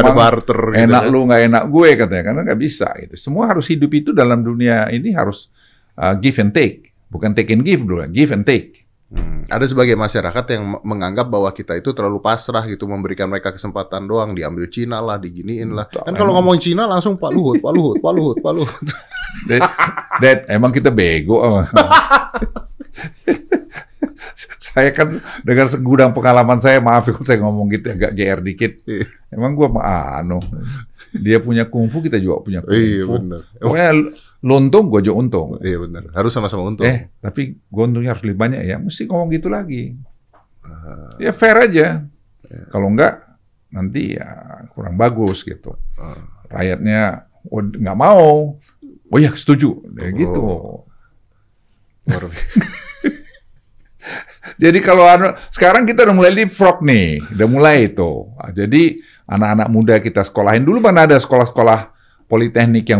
ada barter gitu enak kan. lu nggak enak gue katanya karena nggak bisa itu semua harus hidup itu dalam dunia ini harus uh, give and take bukan take and give dulu give and take Hmm. Ada sebagai masyarakat yang menganggap bahwa kita itu terlalu pasrah gitu memberikan mereka kesempatan doang diambil Cina lah diginiin lah. Kan kalau emang. ngomongin Cina langsung Pak Luhut, Pak Luhut, Pak Luhut, Pak Luhut. Dad, Dad, emang kita bego saya kan dengan segudang pengalaman saya, maaf ya kalau saya ngomong gitu agak GR dikit. Iya. Emang gua mah anu. Dia punya kungfu, kita juga punya kungfu. Iya benar. Pokoknya lo untung, gua juga untung. iya benar. Harus sama-sama untung. Eh, tapi gua untungnya harus lebih banyak ya. Mesti ngomong gitu lagi. Ah, Ya fair aja. Kalau enggak, nanti ya kurang bagus gitu. ah. Rakyatnya oh, nggak mau. Oh ya setuju. Ya, gitu. Oh. Biasa. Jadi kalau anu, sekarang kita udah mulai leapfrog nih, udah mulai itu. Jadi anak-anak muda kita sekolahin dulu mana ada sekolah-sekolah politeknik yang